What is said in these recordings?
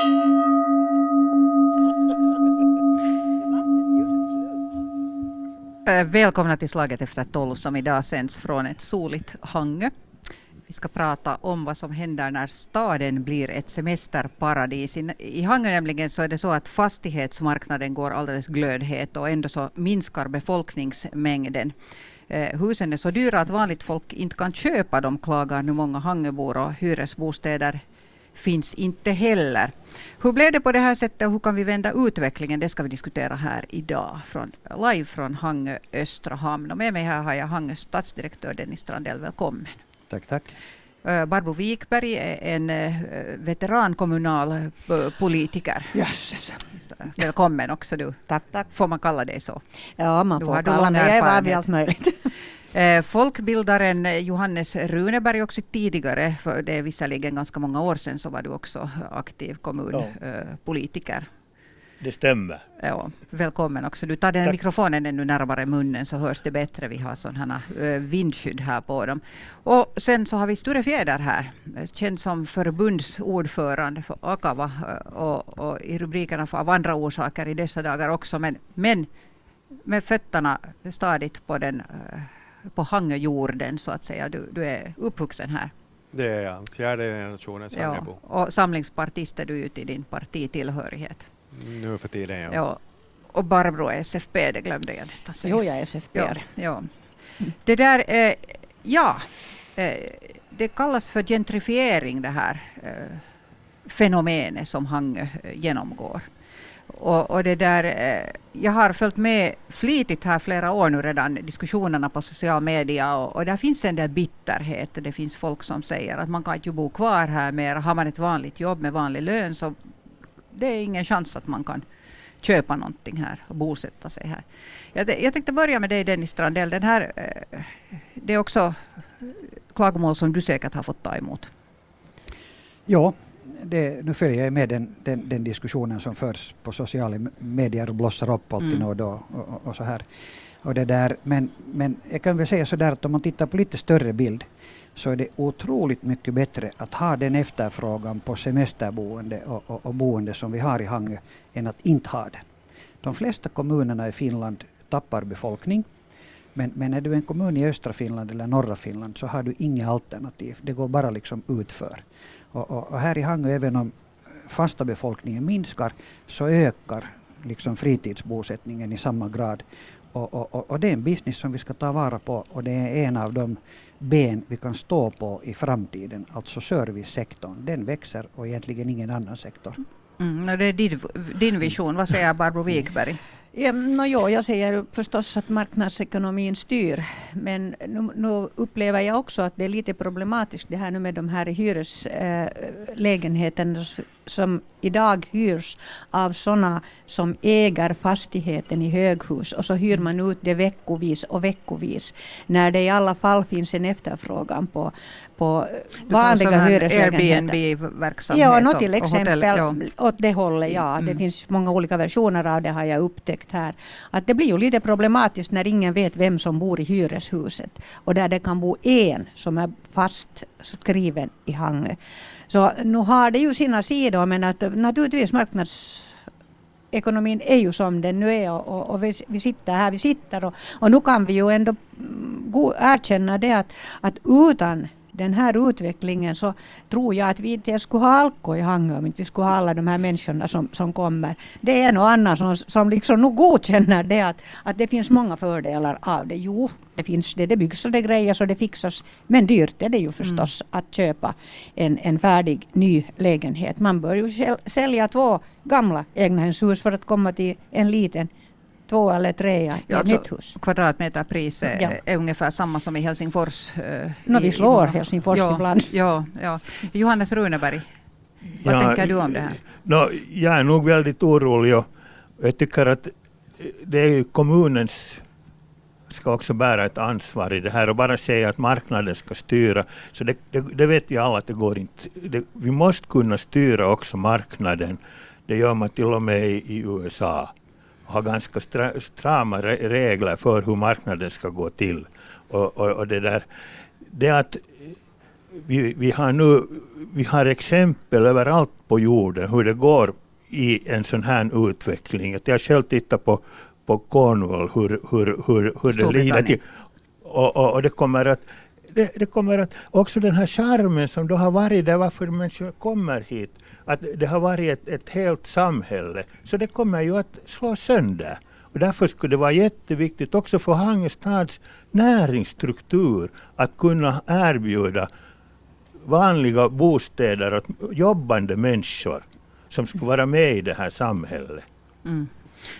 Eh, välkomna till Slaget efter tolv som idag sänds från ett soligt Hangö. Vi ska prata om vad som händer när staden blir ett semesterparadis. I Hangö nämligen så är det så att fastighetsmarknaden går alldeles glödhet och ändå så minskar befolkningsmängden. Eh, husen är så dyra att vanligt folk inte kan köpa dem, klagar nu många Hangöbor och hyresbostäder finns inte heller. Hur blev det på det här sättet och hur kan vi vända utvecklingen? Det ska vi diskutera här idag från, live från Hangö Östra hamn. Och med mig här har jag Hangös stadsdirektör Dennis Strandell. Välkommen. Tack, tack. Barbro Wikberg är en uh, veteran kommunalpolitiker. Jösses. Välkommen också du. Tack, tack. Får man kalla dig så? Ja, man får kalla mig Eva allt möjligt. Eh, folkbildaren Johannes Runeberg också tidigare, för det är visserligen ganska många år sedan, så var du också aktiv kommunpolitiker. Ja. Det stämmer. Ja, välkommen också. Du tar den Tack. mikrofonen ännu närmare munnen så hörs det bättre. Vi har sådana vindskydd här på dem. Och sen så har vi Sture Fjäder här, känd som förbundsordförande för Akava och, och i rubrikerna för av andra orsaker i dessa dagar också. Men, men med fötterna stadigt på den på Hangöjorden så att säga. Du, du är uppvuxen här. Det är jag, fjärde generationens Hangöbo. Ja, och samlingspartist är du ute i din partitillhörighet. Nu för tiden ja. ja. Och Barbro är SFP, det glömde jag nästan säga. Jo, jag är SFP. Ja, ja. Det där, eh, ja, eh, det kallas för gentrifiering det här eh, fenomenet som Hangö eh, genomgår. Och, och, det där, eh, jag har följt med flitigt här flera år nu redan, diskussionerna på social media och, och där finns en del bitterhet. Det finns folk som säger att man kan inte bo kvar här mer. Har man ett vanligt jobb med vanlig lön så det är ingen chans att man kan köpa någonting här och bosätta sig här. Jag, jag tänkte börja med dig Dennis Strandell. Den här, eh, det är också klagomål som du säkert har fått ta emot. Ja, det, nu följer jag med den, den, den, diskussionen som förs på sociala medier och blossar upp alltid mm. och då och, och, så här. Och det där, men, men jag kan väl säga så där att om man tittar på lite större bild så är det otroligt mycket bättre att ha den efterfrågan på semesterboende och, och, och boende som vi har i Hangö än att inte ha den. De flesta kommunerna i Finland tappar befolkning. Men, men är du en kommun i östra Finland eller norra Finland så har du inga alternativ. Det går bara liksom utför. Och, och, och här i Hangö, även om fasta befolkningen minskar, så ökar liksom fritidsbosättningen i samma grad. Och, och, och, det är en business som vi ska ta vara på och det är en av de ben vi kan stå på i framtiden, alltså servicesektorn. Den växer och egentligen ingen annan sektor. Mm, mm det är din, din vision. Vad säger Barbro Wikberg? Ja, no, jo, jag säger förstås att marknadsekonomin styr. Men nu, nu, upplever jag också att det är lite problematiskt det här nu med de här hyreslägenheterna äh, som idag hyrs av sådana som äger fastigheten i höghus och så hyr man ut det veckovis och veckovis när det i alla fall finns en efterfrågan på, på vanliga hyreslägenheter. Airbnb-verksamhet? Ja, no, till exempel ja. åt det hållet. Ja. Mm. Det finns många olika versioner av det har jag upptäckt här. Att det blir ju lite problematiskt när ingen vet vem som bor i hyreshuset och där det kan bo en som är fast skriven i Hangö. Så nu har det ju sina sidor men att naturligtvis marknadsekonomin är ju som den nu är och, och, och vi, vi, sitter här vi sitter och, och nu kan vi ju ändå mm, erkänna det att, att utan den här utvecklingen så tror jag att vi inte skulle ha Alko i Hangö om inte vi skulle ha alla de här människorna som, som kommer. Det är en och annan som, som liksom nog godkänner det att, att det finns många fördelar av det. Jo, det finns det, det byggs och det grejas och det fixas. Men dyrt är det ju förstås mm. att köpa en, en färdig ny lägenhet. Man bör ju sälja två gamla egnahemshus för att komma till en liten två eller tre i ja, ett alltså, nytt hus. Kvadratmeterpriset ja. är ungefär samma som i Helsingfors. Uh, no, vi slår i, Helsingfors ja, ibland. Ja, ja. Johannes Runeberg, vad ja, tänker du om det här? No, jag är nog väldigt orolig och jag tycker att det är kommunens ska också bära ett ansvar i det här och bara säga att marknaden ska styra. Så det, det, det vet ju alla att det går inte. Det, vi måste kunna styra också marknaden. Det gör man till och med i, i USA har ganska strama regler för hur marknaden ska gå till. Och, och, och det där, det att vi, vi, har nu vi har exempel överallt på jorden hur det går i en sån här utveckling. Jag har själv tittat på, på Cornwall, hur, hur, hur, hur det lider till. Och, och, och, det kommer att det, det, kommer att också den här charmen som då har varit där varför människor kommer hit, att det har varit ett, ett helt samhälle, så det kommer ju att slå sönder. Och därför skulle det vara jätteviktigt också för Hangestads näringsstruktur att kunna erbjuda vanliga bostäder åt jobbande människor som skulle vara med i det här samhället. Mm.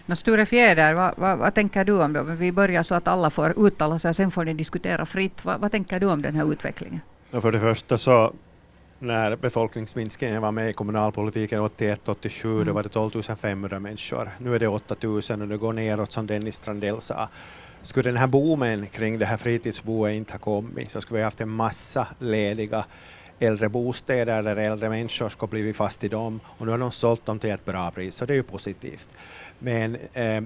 No, Sture Fjäder, vad, vad, vad, tänker du om det? Vi börjar så att alla får uttala sig, sen får ni diskutera fritt. Vad, vad tänker du om den här utvecklingen? för det första så när befolkningsminskningen var med i kommunalpolitiken 81-87, mm. då var det 12 500 människor. Nu är det 8 000 och det går neråt som Dennis Strandell sa. Skulle den här boomen kring det här fritidsboet inte ha kommit så skulle vi haft en massa lediga äldre bostäder där äldre människor ska blivit fast i dem och nu har de sålt dem till ett bra pris, så det är ju positivt. Men eh,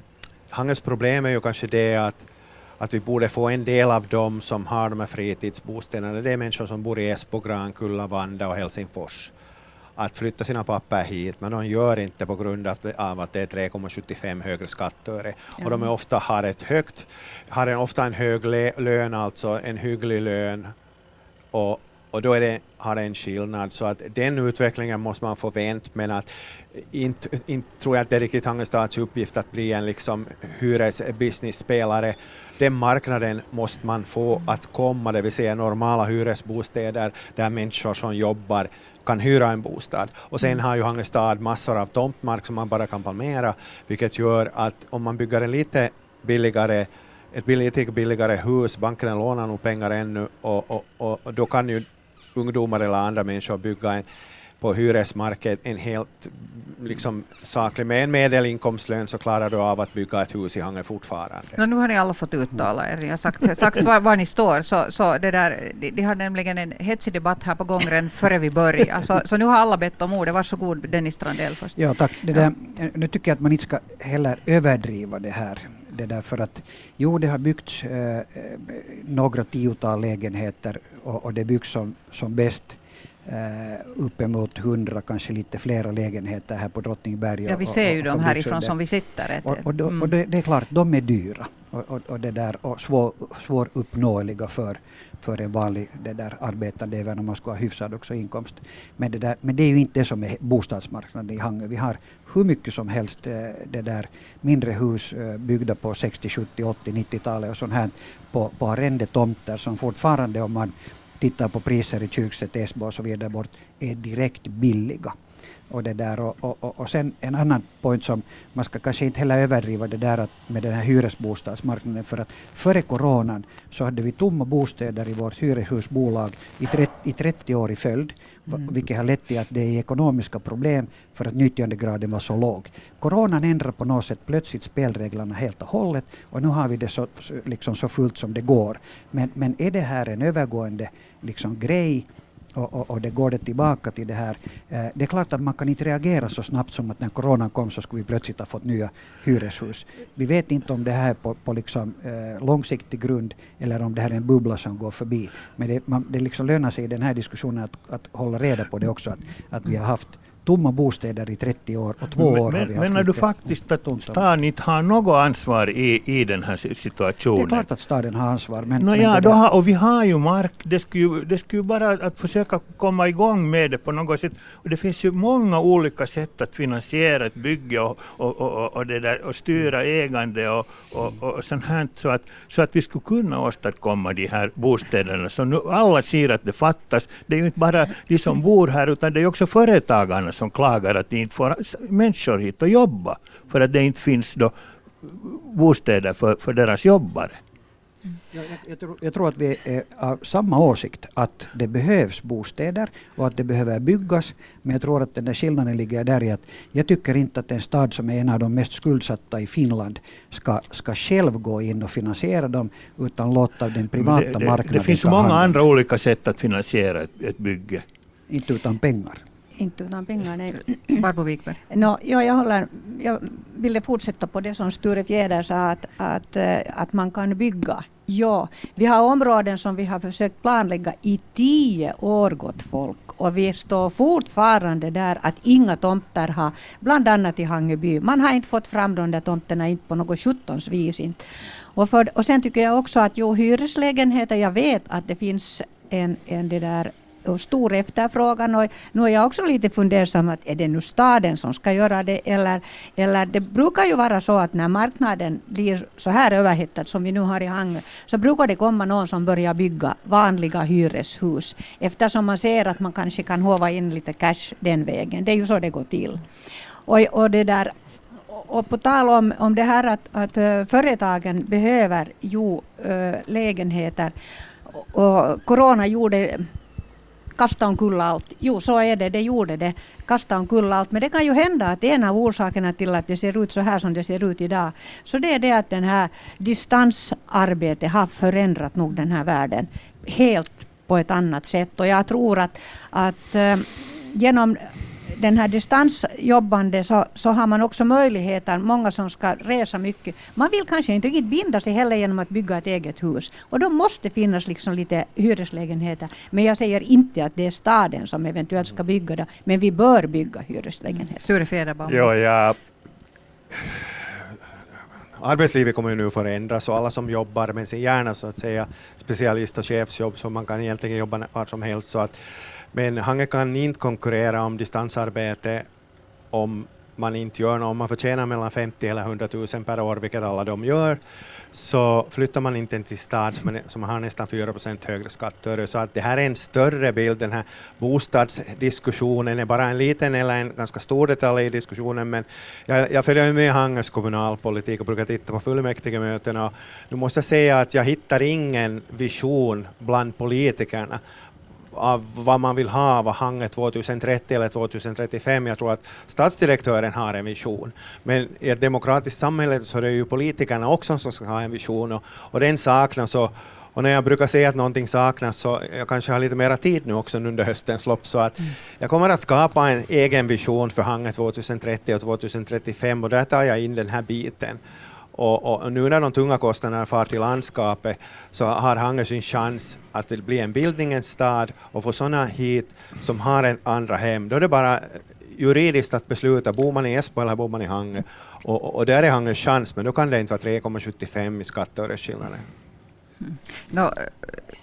Hanges problem är ju kanske det att, att vi borde få en del av dem som har de här fritidsbostäderna, det är människor som bor i Esbo, Grankulla, Vanda och Helsingfors att flytta sina papper hit, men de gör inte på grund av, att det är 3,75 högre skattöre. Ja. Och de är ofta har ett högt, har en, ofta en hög lön, alltså en hygglig lön, och, och då är det, har det en skillnad. Så att den utvecklingen måste man få vänt, men att inte, inte tror jag att det är riktigt Hangestads uppgift att bli en liksom hyresbusiness-spelare. Den marknaden måste man få att komma, det vill säga normala hyresbostäder där människor som jobbar kan hyra en bostad. Och sen har ju Hangestad massor av tomtmark som man bara kan palmera, vilket gör att om man bygger en lite billigare ett lite billigare hus, bankerna lånar nog pengar ännu och, och, och, då kan ju ungdomar eller andra människor bygga en, på hyresmarknaden en helt liksom, saklig, med en medelinkomstlön så klarar du av att bygga ett hus i Hangö fortfarande. No, nu har ni alla fått uttala er, ni har sagt, sagt var, var, ni står. Så, så det där, de, de har nämligen en hetsig debatt här på gång redan före vi börjar. Så, så nu har alla bett om ordet. Varsågod Dennis Strandell först. Ja, tack. Det där, nu tycker jag att man inte ska heller överdriva det här. Det där för att jo, det har byggts eh, eh, några tiotal lägenheter och, och det byggs som, som bäst. Uh, uppemot hundra, kanske lite flera lägenheter här på Drottningberg. Ja, vi ser ju dem härifrån som vi sitter. Och, och, då, mm. och det, det, är klart, de är dyra och, och, och det där, och svår, svåruppnåeliga för, för en vanlig det där, arbetande, även om man ska ha hyfsad också inkomst. Men det, där, men det är ju inte det som är bostadsmarknaden i Hangö. Vi har hur mycket som helst eh, det där mindre hus eh, byggda på 60, 70, 80, 90-talet och sånt här på, på arrendetomter som fortfarande om man tittar på priser i Kyrkset, Esbo och så vidare bort, är direkt billiga. Och, det där och, och, och sen en annan point som man ska kanske inte heller överdriva det där att med den här hyresbostadsmarknaden för att före coronan så hade vi tomma bostäder i vårt hyreshusbolag i 30, i 30 år i följd. Mm. Vilket har lett till att det är ekonomiska problem för att nyttjandegraden var så låg. Coronan ändrar på något sätt plötsligt spelreglerna helt och hållet och nu har vi det så, liksom så fullt som det går. Men, men är det här en övergående liksom, grej och, och, och, det går det tillbaka till det här. Eh, det är klart att man kan inte reagera så snabbt som att när coronan kom så skulle vi plötsligt ha fått nya hyreshus. Vi vet inte om det här är på, på liksom, eh, långsiktig grund eller om det här är en bubbla som går förbi. Men det, man, det liksom lönar sig i den här diskussionen att, att hålla reda på det också, att, att vi har haft tomma bostäder i 30 år och två men, år har vi haft Menar du faktiskt att staden inte har något ansvar i, i den här situationen? Det är klart att staden har ansvar. Men, no, men ja, då har, och vi har ju mark. Det skulle, det skulle bara att försöka komma igång med det på något sätt. Och det finns ju många olika sätt att finansiera ett bygge och, och, och, och, det där, och styra ägande och, och, och sånt här så att, så att vi skulle kunna åstadkomma de här bostäderna. Så nu alla ser att det fattas. Det är ju inte bara de som bor här utan det är också företagarna som klagar att de inte får människor hit och jobba för att det inte finns då bostäder för, för deras jobbare. Jag, jag, tror, jag, tror, att vi är av samma åsikt, att det behövs bostäder och att det behöver byggas. Men jag tror att den där skillnaden ligger där i att jag tycker inte att en stad som är en av de mest skuldsatta i Finland ska, ska själv gå in och finansiera dem, utan låta den privata det, det, marknaden Det finns många andra olika sätt att finansiera ett, ett bygge. Inte utan pengar inte utan pengar. Nej. Barbro Wikberg? No, ja, jag, håller, jag ville fortsätta på det som Sture Fjäder sa, att, att, eh, att man kan bygga. Ja, vi har områden som vi har försökt planlägga i tio år, gott folk. Och vi står fortfarande där att inga tomter har, bland annat i Hangeby. Man har inte fått fram de där tomterna inte på något sjuttons vis. Inte. Och, för, och sen tycker jag också att jo, hyreslägenheter, jag vet att det finns en, en det där stor efterfrågan. Och nu är jag också lite fundersam, att är det nu staden som ska göra det? Eller, eller det brukar ju vara så att när marknaden blir så här överhettad som vi nu har i Hangö, så brukar det komma någon som börjar bygga vanliga hyreshus. Eftersom man ser att man kanske kan hova in lite cash den vägen. Det är ju så det går till. Och, och det där och på tal om, om det här att, att eh, företagen behöver ju äh, lägenheter och corona gjorde kasta omkull allt. Jo, så är det, det gjorde det. Kasta omkull allt. Men det kan ju hända att en av orsakerna till att det ser ut så här som det ser ut idag, så det är det att den här distansarbetet har förändrat nog den här världen helt på ett annat sätt. Och jag tror att, att eh, genom den här distansjobbande så, så har man också möjligheter, många som ska resa mycket. Man vill kanske inte riktigt binda sig heller genom att bygga ett eget hus. Och då måste finnas liksom lite hyreslägenheter. Men jag säger inte att det är staden som eventuellt ska bygga det, men vi bör bygga hyreslägenheter. Sture Federbaum. Ja, ja. Arbetslivet kommer ju nu förändras och alla som jobbar med sin hjärna så att säga, specialist och chefsjobb, så man kan egentligen jobba var som helst. Så att men Hange kan inte konkurrera om distansarbete om man inte gör något. Om man förtjänar mellan 50 eller 100 000 per år, vilket alla de gör, så flyttar man inte till stad som, som har nästan 4 procent högre skatter. Så att det här är en större bild. Den här bostadsdiskussionen är bara en liten eller en ganska stor detalj i diskussionen. Men jag, jag följer med Hanges kommunalpolitik och brukar titta på fullmäktigemötena. Nu måste jag säga att jag hittar ingen vision bland politikerna av vad man vill ha av Hange 2030 eller 2035. Jag tror att statsdirektören har en vision. Men i ett demokratiskt samhälle så är det ju politikerna också som ska ha en vision och, och den saknas. Och, och när jag brukar säga att någonting saknas så jag kanske har lite mera tid nu också under höstens lopp så att mm. jag kommer att skapa en egen vision för Hange 2030 och 2035 och där tar jag in den här biten. Och, och, nu när de tunga kostnaderna far till landskapet så har Hangö sin chans att bli en bildningens stad och få sådana hit som har en andra hem. Då är det bara eh, juridiskt att besluta, bor man i Esbo eller bor man i Hangö? Och, och, och där är Hangös chans, men då kan det inte vara 3,75 i skatteöresskillnaden. No,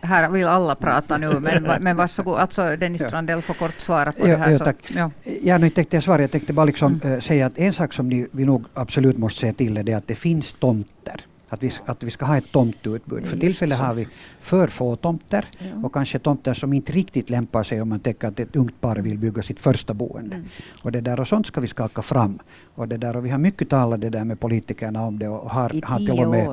här vill alla prata nu, men, men varsågod. Alltså Dennis Strandell får kort svara på ja, det här. Ja, så, tack. Ja. Ja, nu tänkte jag svara, jag tänkte bara liksom, mm. äh, säga att en sak som ni, vi nog absolut måste se till är att det finns tomter att vi, att vi ska ha ett tomtutbud. För tillfället har vi för få tomter ja. och kanske tomter som inte riktigt lämpar sig om man tänker att ett ungt par vill bygga sitt första boende. Mm. Och, det där, och sånt ska vi skaka fram. Och, det där, och vi har mycket talat det där med politikerna om det och har, har till och med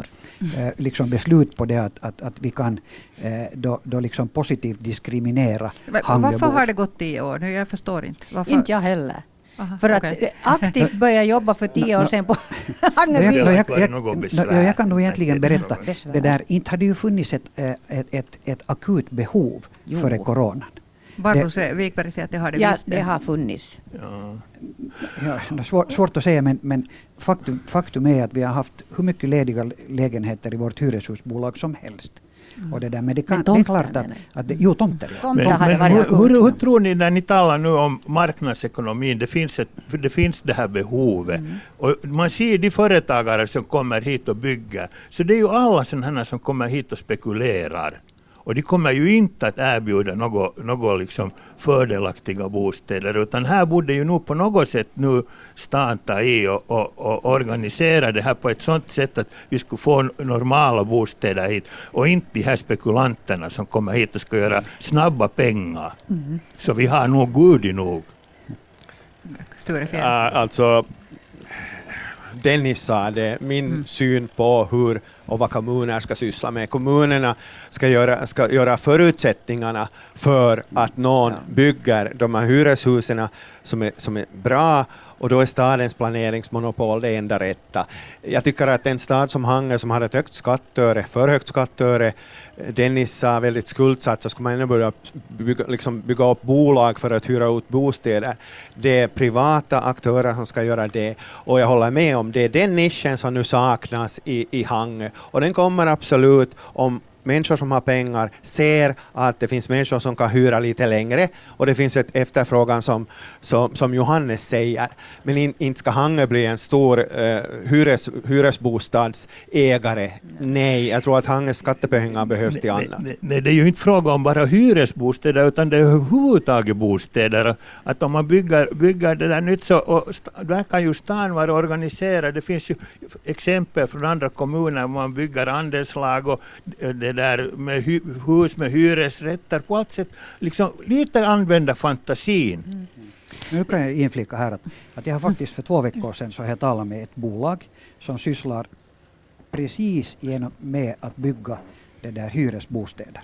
eh, liksom beslut på det att, att, att vi kan eh, då, då liksom positivt diskriminera Varför har det gått tio år? Jag förstår inte. Varför? Inte jag heller. Aha, för okay. att aktivt börja jobba för tio år sedan på Angerby. Jag, jag, jag, jag, kan nog egentligen berätta, det där, inte hade ju funnits ett, eh, ett, ett, ett akut behov jo. före coronan. Barbro Wikberg säger att det har det ja, visst. det har funnits. Ja. Ja, svår, svårt att säga men, men faktum, faktum är att vi har haft hur mycket lediga lägenheter i vårt hyreshusbolag som helst. Mm. Och det, där, men det, kan, men det är klart att, att det, jo, tomter. Ja. Men, men hur, hur, hur, tror ni när ni talar nu om marknadsekonomin, det finns, ett, det, finns det här behovet. Mm. Och man ser de företagare som kommer hit och bygger, så det är ju alla sådana som kommer hit och spekulerar. Och de kommer ju inte att erbjuda något, något liksom fördelaktiga bostäder, utan här borde ju nog på något sätt nu stan ta i och, och, och, organisera det här på ett sådant sätt att vi skulle få normala bostäder hit och inte de här spekulanterna som kommer hit och ska göra snabba pengar. Mm. Så vi har nog gudi nog. Sture fel. Uh, alltså, Dennis sa det, min mm. syn på hur och vad kommuner ska syssla med. Kommunerna ska göra, ska göra förutsättningarna för att någon bygger de här hyreshusen som är, som är bra och då är stadens planeringsmonopol det enda rätta. Jag tycker att en stad som Hangö som har ett högt skattöre, för högt skattöre, Dennis sa väldigt skuldsatt, så skulle man ändå börja bygga, liksom bygga upp bolag för att hyra ut bostäder. Det är privata aktörer som ska göra det och jag håller med om det. är den nischen som nu saknas i, i Hangö och den kommer absolut om människor som har pengar ser att det finns människor som kan hyra lite längre och det finns ett efterfrågan som, som, som Johannes säger. Men in, inte ska Hangö bli en stor uh, hyres, hyresbostadsägare. Nej, jag tror att Hangös skattepengar behövs till annat. Nej, nej, det är ju inte fråga om bara hyresbostäder utan det är överhuvudtaget bostäder. Att om man bygger, bygger det där nytt så och där kan ju stan vara organiserad. Det finns ju exempel från andra kommuner där man bygger andelslag och det där med hu hus med hyresrätter på allt sätt. Liksom lite använda fantasin. Mm. Nu kan jag inflika här att, att jag har faktiskt för två veckor sedan så jag talat med ett bolag som sysslar precis genom med att bygga det där hyresbostäder.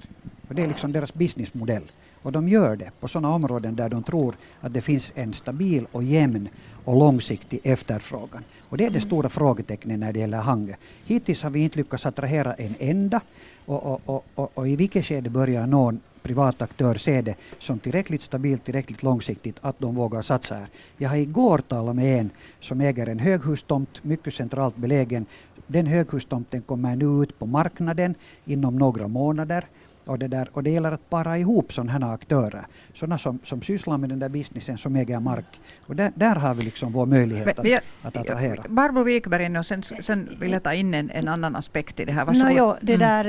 Och det är liksom deras businessmodell. Och de gör det på sådana områden där de tror att det finns en stabil och jämn och långsiktig efterfrågan. Och det är det stora frågetecknet när det gäller Hangö. Hittills har vi inte lyckats attrahera en enda och, och, och, och, i vilket skede börjar någon privat aktör se det som tillräckligt stabilt, tillräckligt långsiktigt att de vågar satsa här. Jag har igår talat med en som äger en höghustomt, mycket centralt belägen. Den höghustomten kommer nu ut på marknaden inom några månader. Och det, där, och det gäller att para ihop sådana här aktörer, sådana som, som sysslar med den där businessen som äger mark. Och där, där har vi liksom vår möjlighet att, jag, att attrahera. Barbro Wikberg, och sen, sen vill jag ta in en, en annan aspekt i det här. No, jo, det mm. där,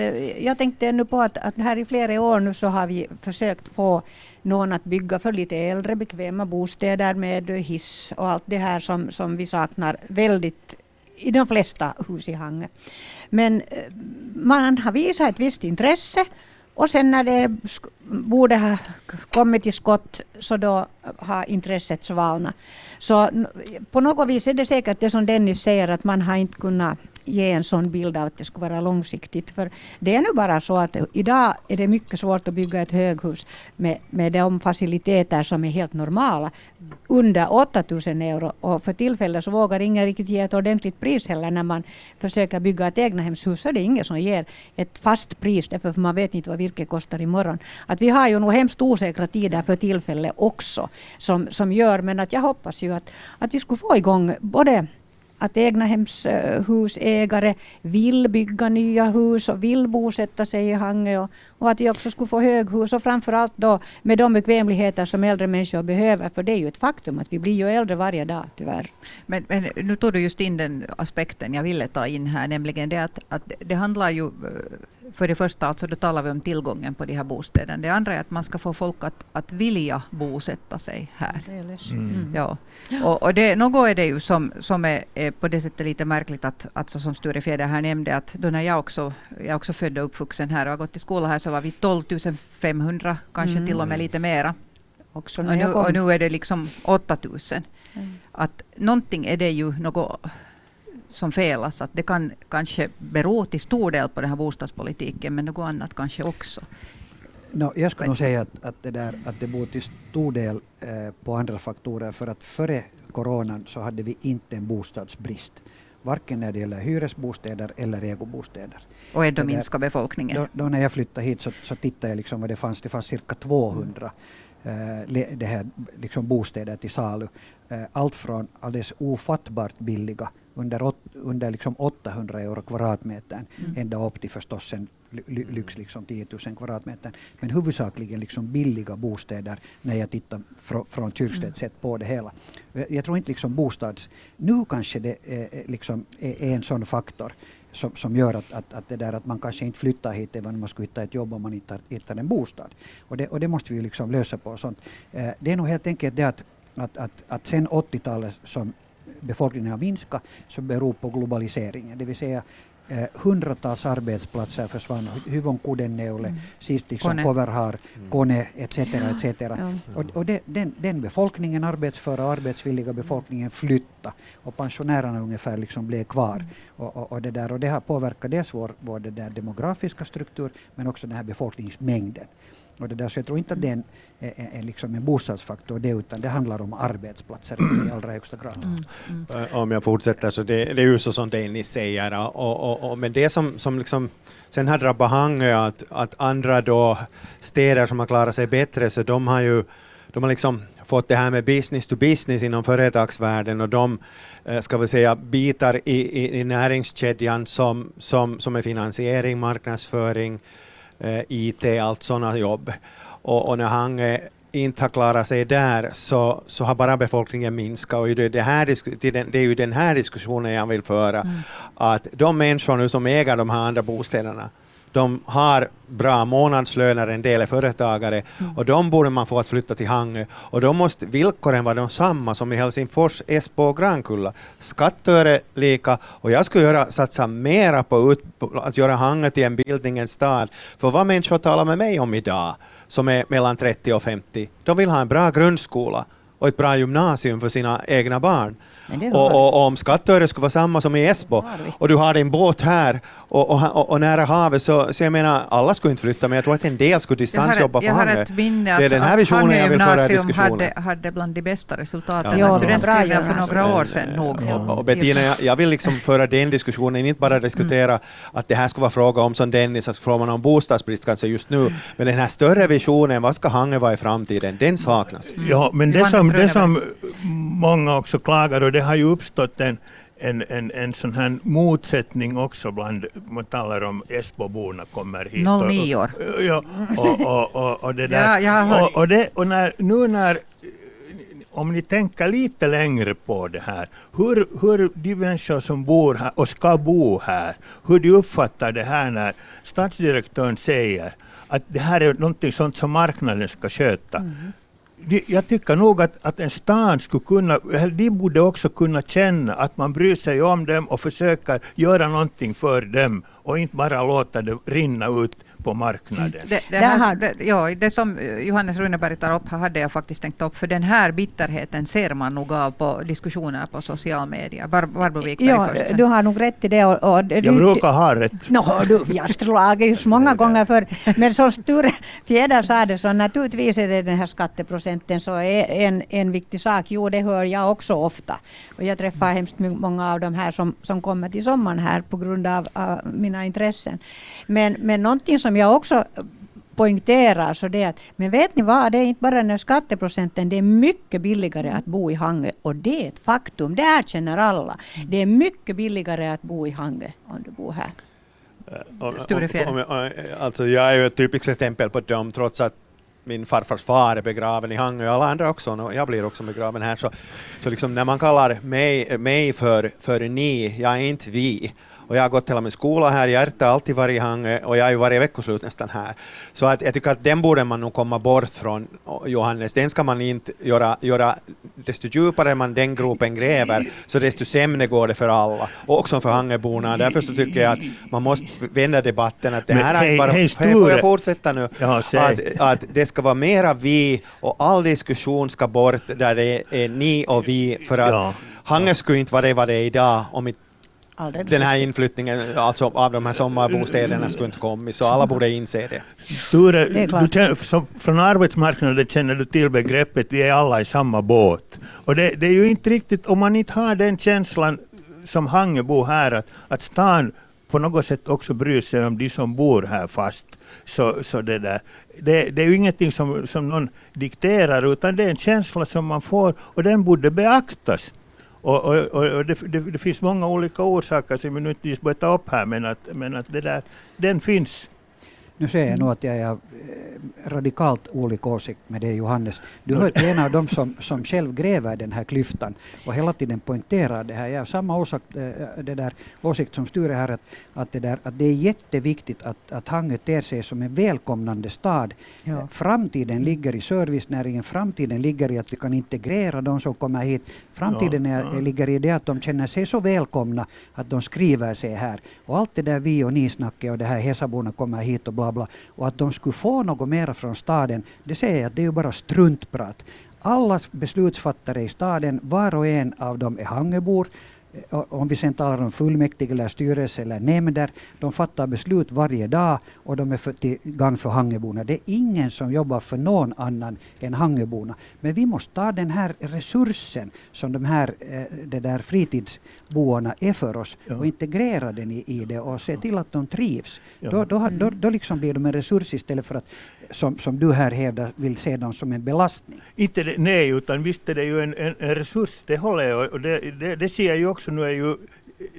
jag tänkte ännu på att, att här i flera år nu så har vi försökt få någon att bygga för lite äldre bekväma bostäder med hiss och allt det här som, som vi saknar väldigt i de flesta hus i Hangö. Men eh, man har visat ett visst intresse och sen när det borde ha kommit till skott så då har intresset svalnat. Så på något vis är det säkert det som Dennis säger att man har inte kunnat ge en sån bild av att det skulle vara långsiktigt. För det är nu bara så att idag är det mycket svårt att bygga ett höghus med, med de faciliteter som är helt normala under 8000 euro. Och för tillfället så vågar ingen riktigt ge ett ordentligt pris heller när man försöker bygga ett egnahemshus. Så är det ingen som ger ett fast pris därför för man vet inte vad virket kostar imorgon. Att vi har ju nog hemskt osäkra tider för tillfället också som, som gör men att jag hoppas ju att, att vi skulle få igång både att egnahemshusägare vill bygga nya hus och vill bosätta sig i Hangö och, och, att vi också skulle få höghus och framförallt då med de bekvämligheter som äldre människor behöver för det är ju ett faktum att vi blir ju äldre varje dag tyvärr. Men, men nu tog du just in den aspekten jag ville ta in här nämligen det att, att det handlar ju eh, för det första alltså då talar vi om tillgången på de här bostäderna. Det andra är att man ska få folk att, att vilja bosätta sig här. Mm. Ja. Och, och det, något är det ju som, som är, är på det sättet lite märkligt att, att så som Sture Fjäder här nämnde att då när jag också, jag är också född och uppvuxen här och har gått i skola här så var vi 12 500, kanske mm. till och med lite mera. Också och, nu, och nu är det liksom 8 000. Mm. Att någonting är det ju något som felas. Att det kan kanske bero till stor del på den här bostadspolitiken, men något annat kanske också. No, jag skulle nog säga att, att, det där, att det beror till stor del eh, på andra faktorer. För att före coronan så hade vi inte en bostadsbrist. Varken när det gäller hyresbostäder eller ägobostäder. Och ändå minskar befolkningen. Då, då, när jag flyttade hit så, så tittade jag liksom vad det fanns. Det fanns cirka 200 eh, det här, liksom bostäder till salu. Eh, allt från alldeles ofattbart billiga under, under liksom 800 euro kvadratmetern mm. ända upp till förstås en lyx liksom 10 000 kvadratmeter. Men huvudsakligen liksom billiga bostäder när jag tittar fr från Kyrkstedts mm. sätt på det hela. Jag tror inte liksom bostads... Nu kanske det är, liksom är en sån faktor som, som gör att, att, att, det där att man kanske inte flyttar hit även om man skulle hitta ett jobb om man inte hittar en bostad. Och det, och det måste vi liksom lösa på. Sånt. Eh, det är nog helt enkelt det att, att, att, att sen 80-talet som befolkningen har minskat så beror på globaliseringen. Det vill säga Eh, hundratals arbetsplatser försvann. Hyvon Kudenneule, Mm. sist liksom Kone. Poverhar, Kone etc. etc. Ja. Och, och det, den, den befolkningen, arbetsföra och arbetsvilliga befolkningen flytta och pensionärerna ungefär liksom blev kvar. Och, och, och, det där, och det har påverkat dels vår, vår det där demografiska struktur men också den här befolkningsmängden. Och det där, så jag tror inte att det är en, är, är liksom en bostadsfaktor det, utan det handlar om arbetsplatser i allra högsta grad. Mm. Mm. Om jag fortsätter så det, det är ju så som Dennis säger. ja, Och, och, och, men det som, som liksom sen har drabbat Hangö att, att andra då städer som har klarat sig bättre så de har ju de har liksom fått det här med business to business inom företagsvärlden och de ska vi säga bitar i, i, i näringskedjan som, som, som är finansiering, marknadsföring, IT, allt sådana jobb. Och, och när Hangö inte har klarat sig där så, så har bara befolkningen minskat och det, är det, här, det är ju den här diskussionen jag vill föra. Mm. Att de människor nu som äger de här andra bostäderna de har bra månadslöner, en del är företagare och de borde man få att flytta till Hangö och då måste villkoren vara de samma som i Helsingfors, Esbo och Grankulla. Skattöre lika och jag skulle göra, satsa mera på, ut, på att göra Hangö till en bildningens stad. För vad människor talar med mig om idag som är mellan 30 och 50, de vill ha en bra grundskola och ett bra gymnasium för sina egna barn. Och, och, och om skattöre skulle vara samma som i Esbo och du har din båt här och, och, och, och nära havet så, så jag menar alla skulle inte flytta men jag tror att en del skulle distansjobba jag har Hangö. ett minne Det är den här visionen Hangö jag vill föra i gymnasium diskussionen. hade, hade bland de bästa resultaten Ja, var för några gymnasium. år sedan nog. Ja. Och, och Bettina, jag, jag vill liksom föra den diskussionen, inte bara diskutera att det här skulle vara fråga om som Dennis, att frågan om bostadsbrist kanske just nu, men den här större visionen, vad ska Hangö vara i framtiden, den saknas. Ja, men det som, det som många också klagar, och det har ju uppstått en, en, en, en sån här motsättning också bland, man talar om Esboborna kommer hit. 09 år. Ja, och, och, och, och det där. Ja, och, och, det, och när, nu när om ni tänker lite längre på det här, hur, hur de människor som bor här och ska bo här, hur de uppfattar det här när stadsdirektören säger att det här är någonting sånt som marknaden ska sköta. De, jag tycker nog att, att en stad skulle kunna, de borde också kunna känna att man bryr sig om dem och försöker göra någonting för dem och inte bara låta det rinna ut på marknaden. Det, det, Där här, det, ja, det som eh, Johannes Runeberg tar upp här hade jag faktiskt tänkt upp, för den här bitterheten ser man nog av på diskussioner på social media. Bar, Barbro Wikberg Ja, först. du har nog rätt i det. Och, och, det- Jag brukar ha rätt. Nå, du, vi har slagits många gånger för Men som Sture Fjäder sa det, så naturligtvis är det den här skatteprocenten så är en, en viktig sak. Jo, det hör jag också ofta. Och jag träffar hemskt många av de här som, som kommer till sommaren här på grund av, av mina intressen. Men, men någonting som jag också poängterar så det är att, men vet ni vad, det är inte bara den här skatteprocenten, det är mycket billigare att bo i Hangö och det är ett faktum, det erkänner alla. Det är mycket billigare att bo i Hangö om du bor här. Om- Sture om- Alltså jag är ju ett typiskt exempel på dem, trots att min farfars far är begraven i Hangö och alla andra också, och jag blir också begraven här, så, så liksom när man kallar mig, mig för, för ni, jag är inte vi. Och jag har gått hela min skola här, Hjärta har alltid Hangö och jag är ju varje veckoslut nästan här. Så att jag tycker att den borde man nog komma bort från, Johannes. Den ska man inte göra, göra desto djupare man den gropen gräver, så desto sämre går det för alla. Och också för Hangöborna. Därför så tycker jag att man måste vända debatten. Att det Men här är hej- bara... hej, Hej, får jag fortsätta nu? Ja, säg. Att, att det ska vara mera vi och all diskussion ska bort där det är ni och vi för att Ja. Hangö skulle inte vara det vad det är idag om inte Alldeles den här inflyttningen alltså av de här sommarbostäderna skulle inte kommit, så alla borde inse det. Sture, Det är du klart. känner, som, från arbetsmarknaden känner du till begreppet vi är alla i samma båt. Och det, det är ju inte riktigt, om man inte har den känslan som Hangebo här, att, att stan på något sätt också bryr sig om de som bor här fast. Så, så det, där, det, det är ju ingenting som, som någon dikterar, utan det är en känsla som man får och den borde beaktas. Och, och, och, och det, det, det finns många olika orsaker som vi nu inte just börjar ta upp här, men att, men att det där, den finns nu säger jag nog att jag är eh, radikalt olika åsikt med dig Johannes. Du hör till en av dem som, som själv gräver den här klyftan och hela tiden poängterar det här. Jag har samma åsikt, eh, det där, åsikt som Sture här, att, att, det där, att det är jätteviktigt att, att Hangö ter sig som en välkomnande stad. Ja. Framtiden ligger i servicenäringen, framtiden ligger i att vi kan integrera de som kommer hit. Framtiden är, ja. ligger i det att de känner sig så välkomna att de skriver sig här. Och allt det där vi och ni-snacket och det här Hesaborna kommer hit och bla bla. Och att de skulle få något mera från staden, det säger jag att det är ju bara struntprat. Alla beslutsfattare i staden, var och en av dem är Hangöbor. Eh, Om vi sen talar om fullmäktige eller styrelse eller nämnder, de fattar beslut varje dag och de är för, till gagn för Hangöborna. Det är ingen som jobbar för någon annan än Hangöborna. Men vi måste ta den här resursen som de här eh, det där fritidsboarna är för oss Ja. och integrera den i, i det och se till att de trivs. Ja. Då, då, då, då liksom blir de en resurs istället för att, som, som du här hävdar, vill se dem som en belastning. Inte det, nej, utan visst är det ju en, en, en resurs, det håller jag och det, det, det ser jag ju också nu är ju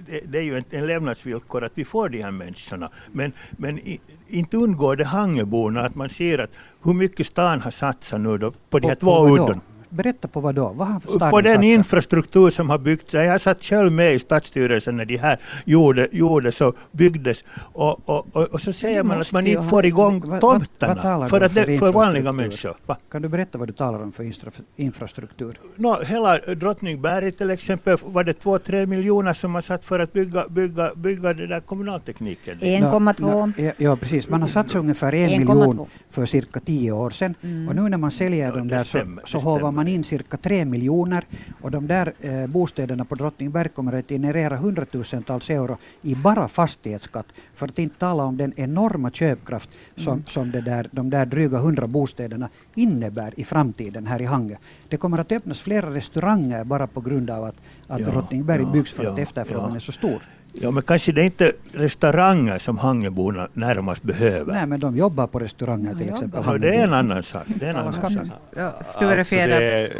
det, det är ju en, en levnadsvillkor att vi får de här människorna. Men, men i, inte undgår det Hangöborna att man ser att hur mycket stan har satsat nu då på de här På- två udden. Berätta på vad då? Vad har På staden den satsat? infrastruktur som har byggts. Jag satt själv med i stadsstyrelsen när de här gjorde, gjorde så byggdes. Och, och, och, och så säger man att man inte ha. får igång Vad- vad- vad tomterna. För, att för det, för vanliga människor. Va? Kan du berätta vad du talar om för infra- infrastruktur? Nå, hela Drottningberg till exempel var det två, tre miljoner som man satt för att bygga, bygga, bygga det där kommunaltekniken. 1,2. Nå, ja, ja, precis. Man har satsat ungefär en 1,2. miljon för cirka tio år sedan. Mm. Och nu när man säljer Ja, dem där så, stämmer, så det hovar stämmer. Man in cirka tre miljoner. Och de där eh, bostäderna på Drottningberg kommer att generera hundratusentals euro i bara fastighetsskatt. För att inte tala om den enorma köpkraft som, Mm. som det där, de där dryga hundra bostäderna innebär i framtiden här i Hangö. Det kommer att öppnas flera restauranger bara på grund av att, att Ja, Drottningberg ja, byggs för ja, att efterfrågan ja. är så stor. Ja, men kanske det är inte restauranger som Hangöborna närmast behöver. Nej, men de jobbar på restauranger till exempel. Ja, det är en annan sak. Det är en Ja, annan sak. Ja, Sture Alltså det,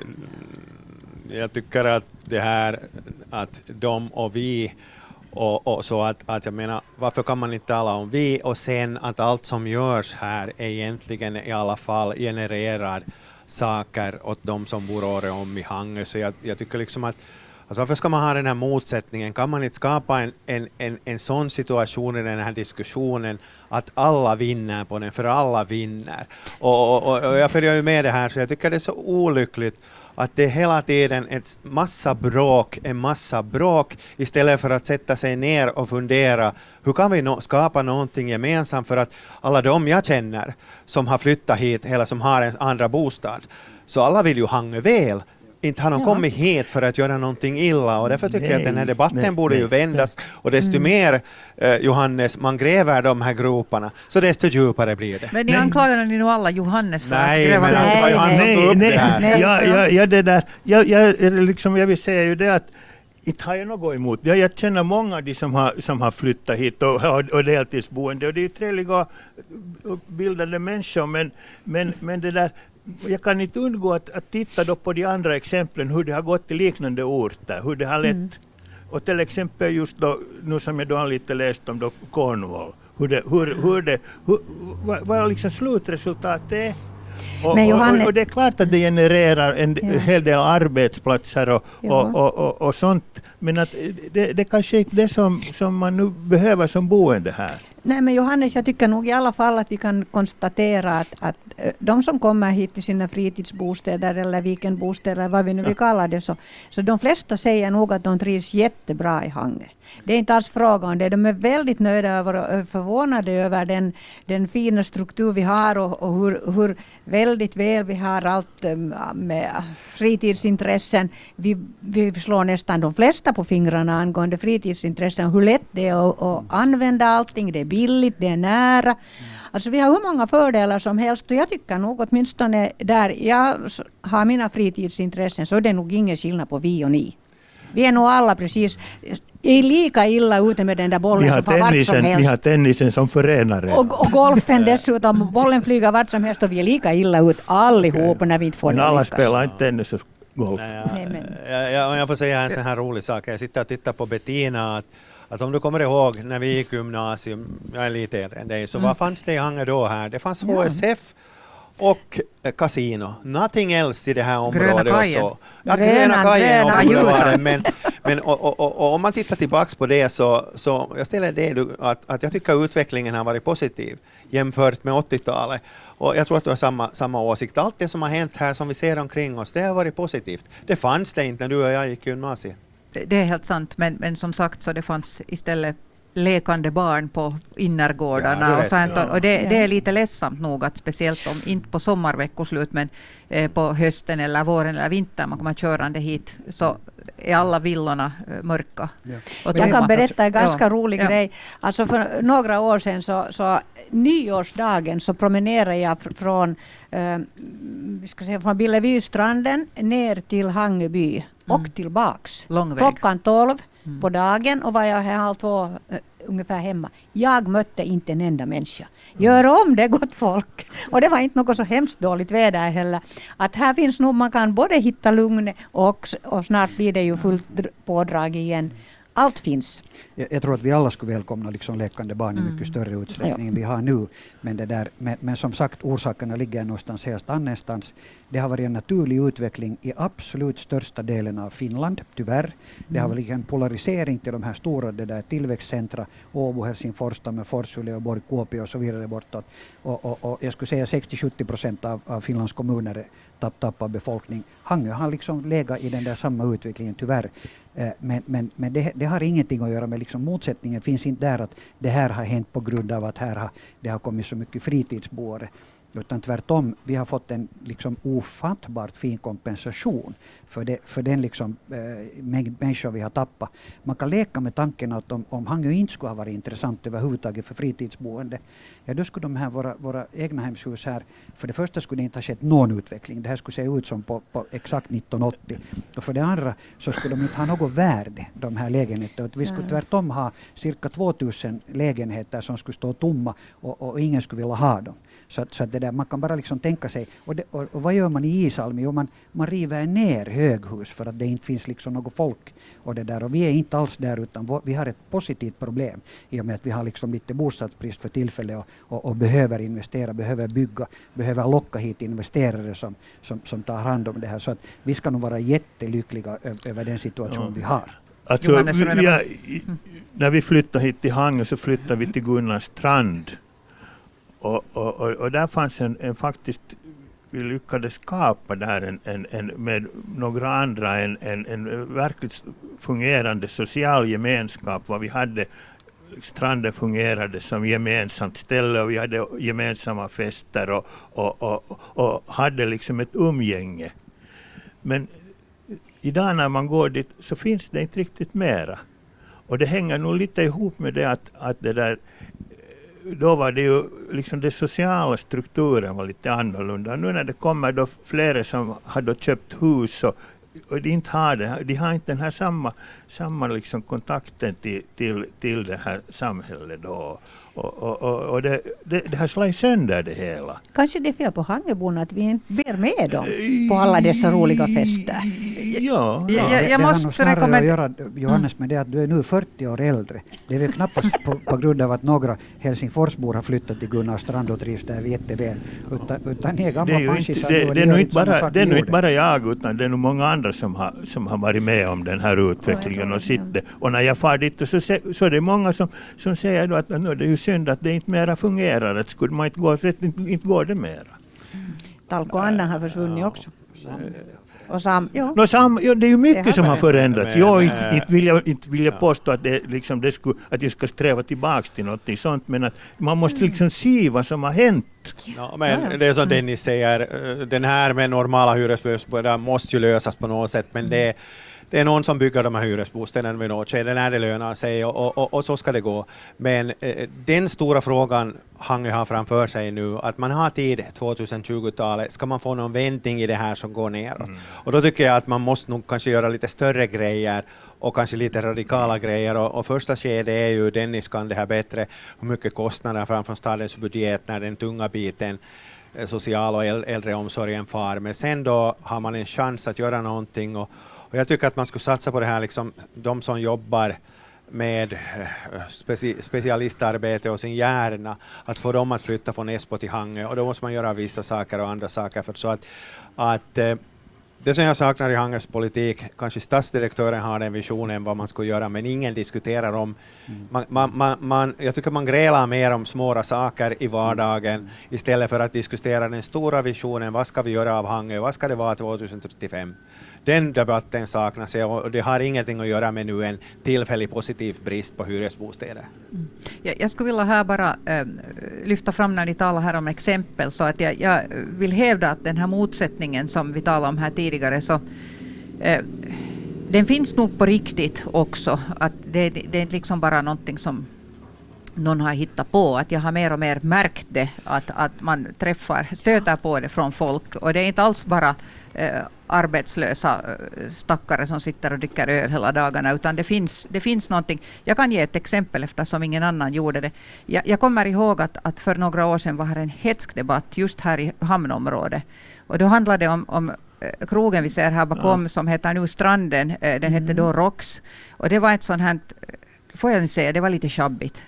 jag tycker att det här att de och vi och, och så att, att jag menar, varför kan man inte tala om vi och sen att allt som görs här egentligen i alla fall genererar saker åt de som bor året om i Hangö. Så jag, jag tycker liksom att Alltså varför ska man ha den här motsättningen? Kan man inte skapa en, en, en, en sån situation i den här diskussionen att alla vinner på den, för alla vinner? Och, och, och, och jag följer ju med det här, så jag tycker det är så olyckligt att det är hela tiden ett massa bråk, en massa bråk, istället för att sätta sig ner och fundera hur kan vi no skapa någonting gemensamt för att alla de jag känner som har flyttat hit eller som har en andra bostad, så alla vill ju hanga väl. Inte har de Ja. kommit hit för att göra någonting illa och därför tycker jag att den här Nej, debatten nej, borde ju nej, vändas och desto mer, eh, Johannes, man gräver de här groparna, så desto djupare blir det. Men ni anklagar ni nog alla Johannes för Nej, att gräva men ner- det var ju han som nej, tog upp nej, det här. Nej. Ja, ja, ja, det där. Jag, jag, liksom, jag vill säga ju det att inte har jag något emot. Jag, jag känner många av de som har, som har flyttat hit och, och, och deltidsboende och det är ju trevliga och bildade människor men, men, men det där jag kan inte undgå att, att titta då på de andra exemplen hur det har gått i liknande orter, hur det har lett Mm. och till exempel just då, nu som jag då har lite läst om då Cornwall, hur det, hur, hur det, hur, vad, vad liksom slutresultatet är. Och, Johanne- och, och det är klart att det genererar en Ja. hel del arbetsplatser och, och, och, och, och sånt. Men att det, det kanske inte är det som, som man nu behöver som boende här. Nej men Johannes, jag tycker nog i alla fall att vi kan konstatera att, att eh, de som kommer hit till sina fritidsbostäder eller weekendbostäder, vad vi nu vill kalla det, så, så de flesta säger nog att de trivs jättebra i Hangö. Det är inte alls fråga om det. De är väldigt nöjda över och förvånade över den, den fina struktur vi har och, och hur, hur väldigt väl vi har allt eh, med fritidsintressen. Vi, vi slår nästan de flesta på fingrarna angående fritidsintressen, hur lätt det är att, använda allting. Det är billigt, det är nära. Alltså vi har hur många fördelar som helst och jag tycker nog åtminstone där jag har mina fritidsintressen så är det nog ingen skillnad på vi och ni. Vi är nog alla precis är lika illa ute med den där Vi bollen har, som vart som tennisen, vi helst. har tennisen som förenare. Och, och golfen dessutom, bollen flyger vart som helst och vi är lika illa ut allihop när vi inte får Men alla lyckas. spelar inte tennis och golf. Nej, Nej, men- jag, jag, jag får säga en sån här rolig sak. Jag sitter och tittar på Bettina. Att, att om du kommer ihåg när vi gick gymnasium, jag är lite äldre än dig, så Mm. vad fanns det i Hangö då här? Det fanns Ja. Och eh, kasino. Nothing else i det här Gröna området. och kajen. så. Ja, Gröna- gröna kajen gröna det, men, men och, och, och, och om man tittar tillbaks på det så, så jag ställer det att, att jag tycker utvecklingen har varit positiv jämfört med 80-talet. Och jag tror att du har samma, samma åsikt. Allt det som har hänt här som vi ser omkring oss, det har varit positivt. Det fanns det inte när du och jag gick i gymnasiet. Det, det är helt sant, men, men som sagt så det fanns istället lekande barn på innergårdarna Ja, och sånt. ja. Och det, det är lite ledsamt nog att speciellt om, inte på sommarveckoslut, men eh, på hösten eller våren eller vintern man kommer körande hit, så är alla villorna eh, mörka. Ja. Jag kan berätta en ganska Ja. rolig Ja. grej. Alltså för några år sedan så, så nyårsdagen så promenerade jag fr- från, eh, vi ska säga, från Billevustranden ner till Hangeby och Mm. tillbaks. Lång väg. Klockan 12 Mm. på dagen och var jag här halv två eh, ungefär hemma. Jag mötte inte en enda människa. Gör om det gott folk! Och det var inte något så hemskt dåligt väder heller. Att här finns nog, man kan både hitta lugn och, och snart blir det ju fullt dr- pådrag igen. Allt finns. Jag, jag tror att vi alla skulle välkomna liksom lekande barn i Mm. mycket större utsträckning än vi har nu. Men, det där, men, men som sagt, orsakerna ligger någonstans helt annanstans. Det har varit en naturlig utveckling i absolut största delen av Finland, tyvärr. Det har varit en polarisering till de här stora det där tillväxtcentra, Åbo, Helsingfors, Tammerfors, Uleåborg, Kuopio och så vidare bortåt. Och, och, och jag skulle säga 60-70 procent av, av Finlands kommuner tapp, tappar befolkning. Hangö har liksom legat i den där samma utvecklingen, tyvärr. Eh, men, men, men det, det har ingenting att göra med liksom motsättningen finns inte där att det här har hänt på grund av att här har, det har kommit så mycket fritidsboare. Utan tvärtom, vi har fått en liksom ofattbart fin kompensation för, det, för den liksom, eh, mängd människor vi har tappat. Man kan leka med tanken att om, om Hangö inte skulle ha varit intressant överhuvudtaget för fritidsboende, ja då skulle de här våra, våra egna hemshus här, för det första skulle det inte ha skett någon utveckling. Det här skulle se ut som på, på exakt 1980. Och för det andra så skulle de inte ha något värde, de här lägenheterna. Vi skulle tvärtom ha cirka 2000 lägenheter som skulle stå tomma och, och ingen skulle vilja ha dem. Så, att, så att det där, man kan bara liksom tänka sig, och, det, och, och vad gör man i Isalmi? Jo, man, man river ner höghus för att det inte finns liksom något folk. Och, det där, och vi är inte alls där, utan vår- vi har ett positivt problem i och med att vi har liksom lite bostadsbrist för tillfället och, och, och behöver investera, behöver bygga, behöver locka hit investerare som, som, som tar hand om det här. Så att vi ska nog vara jättelyckliga över den situation Ja. vi har. Alltså, vi, i, när vi flyttade hit till Hangö så flyttade vi till Gunnar strand. Och, och, och, och där fanns en, en faktiskt, vi lyckades skapa där en, en, en, med några andra en, en, en verkligt fungerande social gemenskap. Vad vi hade stranden fungerade som gemensamt ställe och vi hade gemensamma fester och, och, och, och hade liksom ett umgänge. Men idag när man går dit så finns det inte riktigt mera. Och det hänger nog lite ihop med det att, att det där då var det ju liksom den sociala strukturen var lite annorlunda. Nu när det kommer då flera som har då köpt hus och, och de inte har det, de har inte den här samma, samma liksom kontakten till, till, till det här samhället då. Och, och, och, och det, det, det har slagit sönder det hela. Kanske det är fel på Hangöborna att vi inte ber med dem på alla dessa roliga fester. Ja, Ja, ja. det, det har måste nog snarare att göra, Johannes, med det att du är nu 40 år äldre. Det är väl knappast på, på grund av att några Helsingforsbor har flyttat till Gunnar strand och trivs där jätteväl. Utan, utan ni är det gamla är, ju inte, det, det, är inte bara, det är nog inte bara jag utan det är nog många andra som har, som har varit med om den här utvecklingen och sitter. Och när jag far dit så, så är det många som, som säger att nu är det ju synd att det inte mera fungerar. Att skulle man inte gå så inte, inte går det mera. Talko Anna har försvunnit också. Och Sam, ja. Nå, sam, ja, det är ju Det mycket har som har förändrats. Men, Jag äh, inte vill jag, inte vill jag ja. påstå att, det, liksom, det skulle, att jag ska sträva tillbaks till något sånt, men att man måste liksom se vad som har hänt. Ja, men Ja, ja. det är som Dennis säger, eh, den här med normala hyresbostäder måste ju lösas på något sätt, men det, det är någon som bygger de här hyresbostäderna vid något skede när det lönar sig och, och, och, och så ska det gå. Men eh, den stora frågan Hangö har framför sig nu, att man har tid 2020-talet, ska man få någon vändning i det här som går neråt? Och då tycker jag att man måste nog kanske göra lite större grejer och kanske lite radikala grejer. Och, och första skedet är ju, Dennis kan det här bättre, hur mycket kostnader framför stadens budget när den tunga biten eh, social och äl- äldreomsorgen far. Men sen då har man en chans att göra någonting och, och jag tycker att man skulle satsa på det här, liksom, de som jobbar med eh, speci specialistarbete och sin hjärna, att få dem att flytta från Esbo till Hangö och då måste man göra vissa saker och andra saker. För så att, att eh, det som jag saknar i Hangers politik, kanske statsdirektören har den visionen vad man ska göra, men ingen diskuterar om... Mm. Man, man, man, man, jag tycker man grälar mer om små saker i vardagen mm. istället för att diskutera den stora visionen, vad ska vi göra av Hangö, vad ska det vara 2035? Den debatten saknas och det har ingenting att göra med nu en tillfällig positiv brist på hyresbostäder. Mm. Jag, jag skulle vilja här bara äh, lyfta fram när ni talar här om exempel, så att jag, jag, vill hävda att den här motsättningen som vi talade om här tidigare, så äh, den finns nog på riktigt också. Att det, det är liksom bara någonting som någon har hittat på. Att jag har mer och mer märkt det, att, att man träffar, stöter på det från folk. Och det är inte alls bara eh, arbetslösa eh, stackare som sitter och dricker öl hela dagarna, utan det finns, det finns någonting. Jag kan ge ett exempel eftersom ingen annan gjorde det. Jag, jag kommer ihåg att, att för några år sedan var här en hetsk debatt just här i hamnområdet. Och då handlade det om, om eh, krogen vi ser här bakom ja. som heter nu Stranden. Eh, den hette då mm. Rox. Och det var ett sånt här, får jag säga, det var lite sjabbigt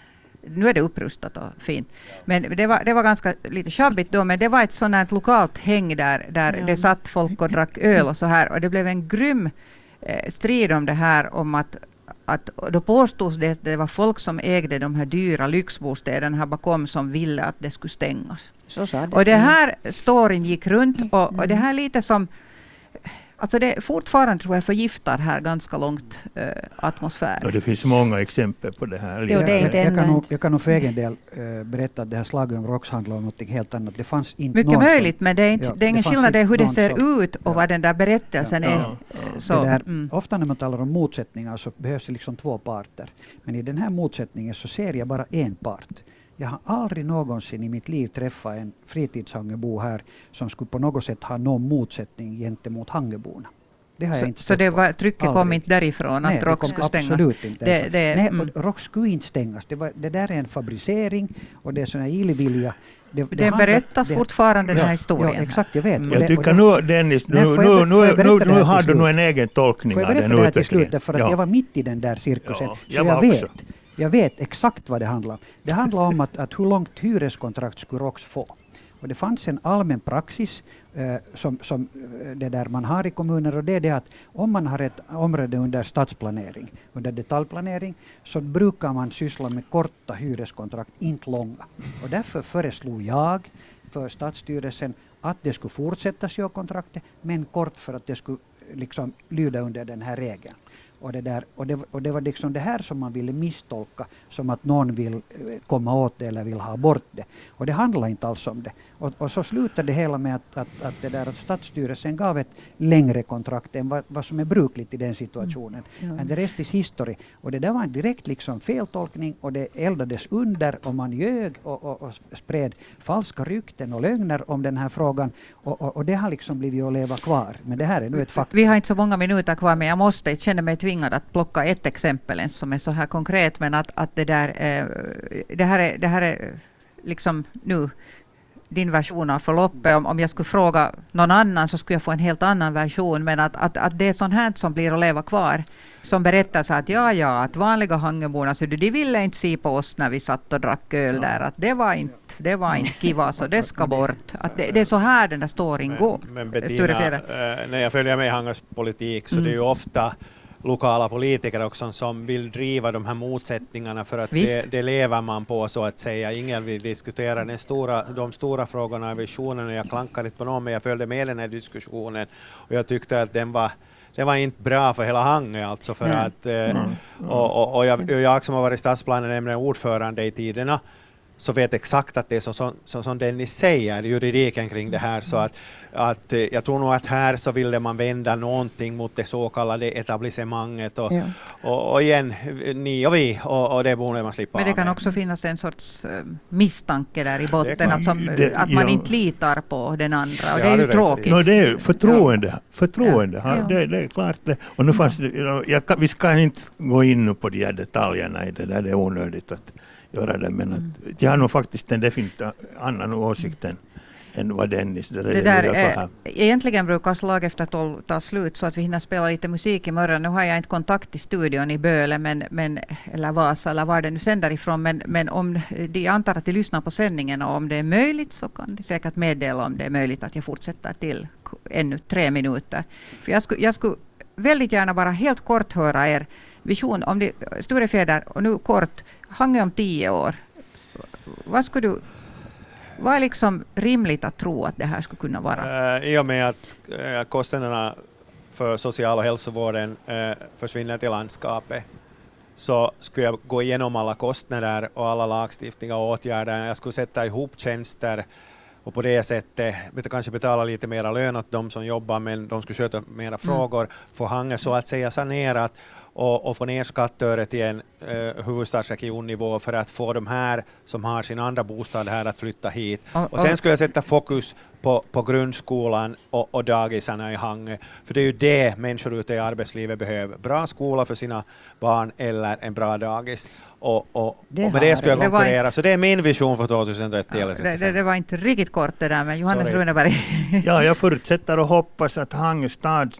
nu är det upprustat och fint. Men det var, det var ganska lite sjabbigt då, men det var ett sånt här lokalt häng där, där ja. det satt folk och drack öl och så här. Och det blev en grym eh, strid om det här, om att att då påstods det att det var folk som ägde de här dyra lyxbostäderna här bakom som ville att det skulle stängas. Det. Och det här storyn gick runt och, och det här lite som Alltså det fortfarande tror jag förgiftar här ganska långt äh, atmosfär. Och det finns många exempel på det här. Jo, det är inte jag, jag, kan nog, jag kan nog för egen del äh, berätta att det här slaget om ROX handlar om något helt annat. Det fanns inte Mycket möjligt, som, men det är, inte, ja, det är ingen skillnad i hur det ser som, ut och ja, vad den där berättelsen ja, är. Ja, så, där, mm. Ofta när man talar om motsättningar så behövs det liksom två parter. Men i den här motsättningen så ser jag bara en part. Jag har aldrig någonsin i mitt liv träffat en fritidshangebo här som skulle på något sätt ha någon motsättning gentemot Hangeborna. Det har så, jag inte så det var, trycket aldrig. kom inte därifrån Nej, att ROX skulle stängas? absolut inte det, det, Nej, mm. ROX skulle inte stängas. Det, var, det där är en fabricering och det är sån här illvilja. Det, det, det berättas det, fortfarande den här historien. Ja, exakt, jag vet. Mm. Jag tycker nu Dennis, nu, nu, nu, nu, nu har du nog en egen tolkning av den utvecklingen. Får jag berätta det här till slut? Därför att ja. jag var mitt i den där cirkusen. Ja, jag så jag vet. Också. Jag vet exakt vad det handlar om. Det handlar om att, att hur långt hyreskontrakt skulle ROX få. Och det fanns en allmän praxis eh, som, som eh, det där man har i kommuner och det är det att om man har ett område under stadsplanering, under detaljplanering, så brukar man syssla med korta hyreskontrakt, inte långa. Och därför föreslog jag för stadsstyrelsen att det skulle fortsättas göra kontraktet, men kort för att det skulle eh, liksom lyda under den här regeln. Och det, där, och, det, och det var liksom det här som man ville misstolka som att någon vill eh, komma åt det eller vill ha bort det. Och det handlar inte alls om det. Och, och så slutade det hela med att, att, att, det där, att Stadsstyrelsen gav ett längre kontrakt än vad, vad som är brukligt i den situationen. Mm. Men det rest is history. Och det där var en direkt liksom feltolkning och det eldades under och man ljög och, och, och spred falska rykten och lögner om den här frågan. Och, och, och, det har liksom blivit att leva kvar. Men det här är nu ett faktum. Vi har inte så många minuter kvar men jag måste, jag känner mig tvingad att plocka ett exempel ens som är så här konkret men att, att det där, eh, det här är, det här är liksom nu din version av förloppet. Om, om jag skulle fråga någon annan så skulle jag få en helt annan version. Men att, att, att det är sånt här som blir att leva kvar. Som berättar så att ja, ja, att vanliga Hangeborna, så de ville inte se på oss när vi satt och drack öl där. Att det var inte, det var inte kiva, så det ska bort. Att det, det är så här den där storyn går. Men Bettina, äh, när jag följer med i Hangers politik så mm. det är ju ofta lokala politiker också som vill driva de här motsättningarna för att det, det, lever man på så att säga. Ingen vill diskutera den stora, de stora frågorna i visionen och jag klankar inte på någon men jag följde med den här diskussionen och jag tyckte att den var det var inte bra för hela Hangö alltså för mm. att mm. och, och, och jag, jag, som har varit stadsplanenämnden ordförande i tiderna så vet exakt att det är så, så, så som Dennis säger, juridiken kring det här. Så att, att, eh, jag tror nog att här så ville man vända någonting mot det så kallade etablissemanget. Och, ja. och, och, igen, ni och vi, och, och det borde man slippa Men det kan med. också finnas en sorts uh, misstanke där i botten, att, som, det, att man ja. inte litar på den andra. Och ja, det är ju det tråkigt. No, det är förtroende. förtroende. Ja. Det, det, är klart det. Och nu fanns det, jag, vi ska inte gå in på de här detaljerna i det där, det är onödigt att göra det. Men att, mm. jag har nog faktiskt en definitivt annan åsikt än, än vad Dennis det, det där, eh, Egentligen brukar slag efter tolv ta slut så att vi hinner spela lite musik imorgon. Nu har jag inte kontakt till studion i Böle men, men, eller Vasa eller var det nu sänder ifrån. Men, men om de, antar att de lyssnar på sändningen och om det är möjligt så kan de säkert meddela om det är möjligt att jag fortsätter till ännu tre minuter. För jag skulle, jag skulle väldigt gärna bara helt kort höra er vision om det, Sture Fjäder, och nu kort, Hangö om tio år. Vad skulle du vad är liksom rimligt att tro att det här skulle kunna vara? Uh, I och med att uh, kostnaderna för social och hälsovården uh, försvinner till landskapet så skulle jag gå igenom alla kostnader och alla lagstiftningar och åtgärder. Jag skulle sätta ihop tjänster och på det sättet kanske betala lite mera lön åt de som jobbar men de skulle sköta mera mm. frågor, få Hangö så att säga sanerat och, och få ner skattöret till en eh, huvudstadsregionnivå för att få de här som har sin andra bostad här att flytta hit. Och, och sen skulle jag sätta fokus på, på grundskolan och, och dagisarna i Hangö, för det är ju det människor ute i arbetslivet behöver. Bra skola för sina barn eller en bra dagis. Och, och, och med det skulle jag konkurrera. Inte, så det är min vision för 2030 ja, det, det, det, var inte riktigt kort det där, men Johannes Sorry. Runeberg. ja, jag förutsätter och hoppas att Hangö stad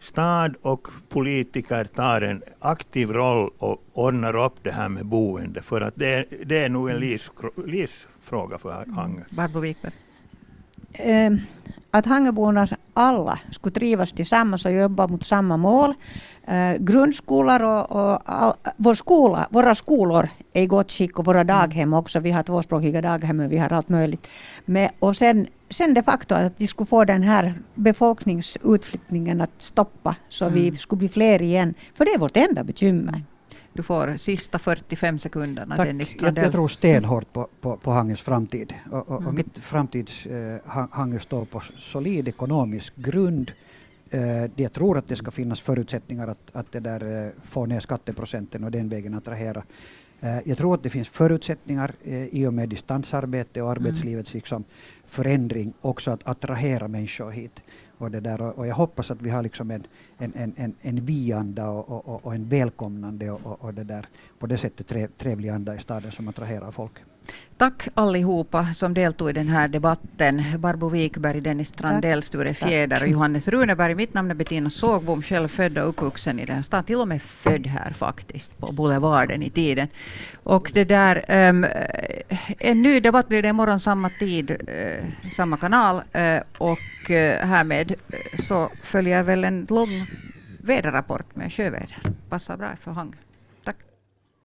stad och politiker tar en aktiv roll och ordnar upp det här med boende, för att det, det är nog en mm. livs, livsfråga för Hangö. Barbro Wikberg. Eh, att Hangöborna alla skulle trivas tillsammans och jobba mot samma mål. Eh, grundskolor och, och all, vår skola, våra skolor är i gott skick och våra daghem också. Vi har tvåspråkiga daghem och vi har allt möjligt. Men, och sen sen de facto att vi skulle få den här befolkningsutflyttningen att stoppa så mm. vi skulle bli fler igen. För det är vårt enda bekymmer. Du får sista 45 sekunderna Tack. Dennis jag, jag tror stenhårt på, på, på Hangös framtid. Och, och, mm. och mitt framtidshangö eh, står på solid ekonomisk grund. Eh, jag tror att det ska finnas förutsättningar att, att det där, eh, få ner skatteprocenten och den vägen attrahera Eh, jag tror att det finns förutsättningar eh, i och med distansarbete och arbetslivets liksom förändring också att attrahera människor hit. Och, det där, och jag hoppas att vi har liksom en, en, en, en, en vi-anda och, och, och, en välkomnande och, och, det där, på det sättet trevlig anda i staden som attraherar folk. Tack allihopa som deltog i den här debatten. Barbro Wikberg, Dennis Strandell, Sture Fjäder och Johannes Runeberg. Mitt namn är Bettina Sågbom, själv född och uppvuxen i den stan. Till och med född här faktiskt, på Boulevarden i tiden. Och det där, um, en ny debatt blir det imorgon samma tid, uh, samma kanal. Uh, och uh, härmed så följer väl en lång väderrapport med sjöväder. Passar bra för Hang.